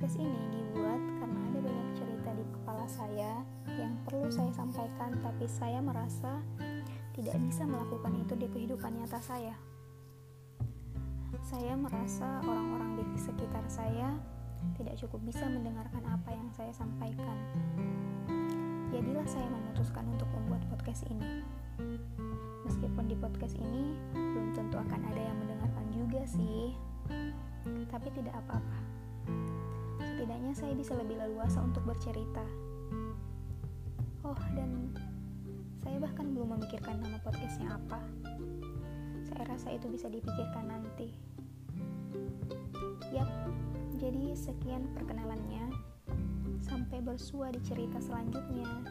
podcast ini dibuat karena ada banyak cerita di kepala saya yang perlu saya sampaikan, tapi saya merasa tidak bisa melakukan itu di kehidupan nyata saya. Saya merasa orang-orang di sekitar saya tidak cukup bisa mendengarkan apa yang saya sampaikan. Jadilah saya memutuskan untuk membuat podcast ini. Meskipun di podcast ini belum tentu akan ada yang mendengarkan juga sih, tapi tidak apa-apa Setidaknya saya bisa lebih leluasa untuk bercerita. Oh, dan saya bahkan belum memikirkan nama podcastnya apa. Saya rasa itu bisa dipikirkan nanti. Yap, jadi sekian perkenalannya. Sampai bersua di cerita selanjutnya.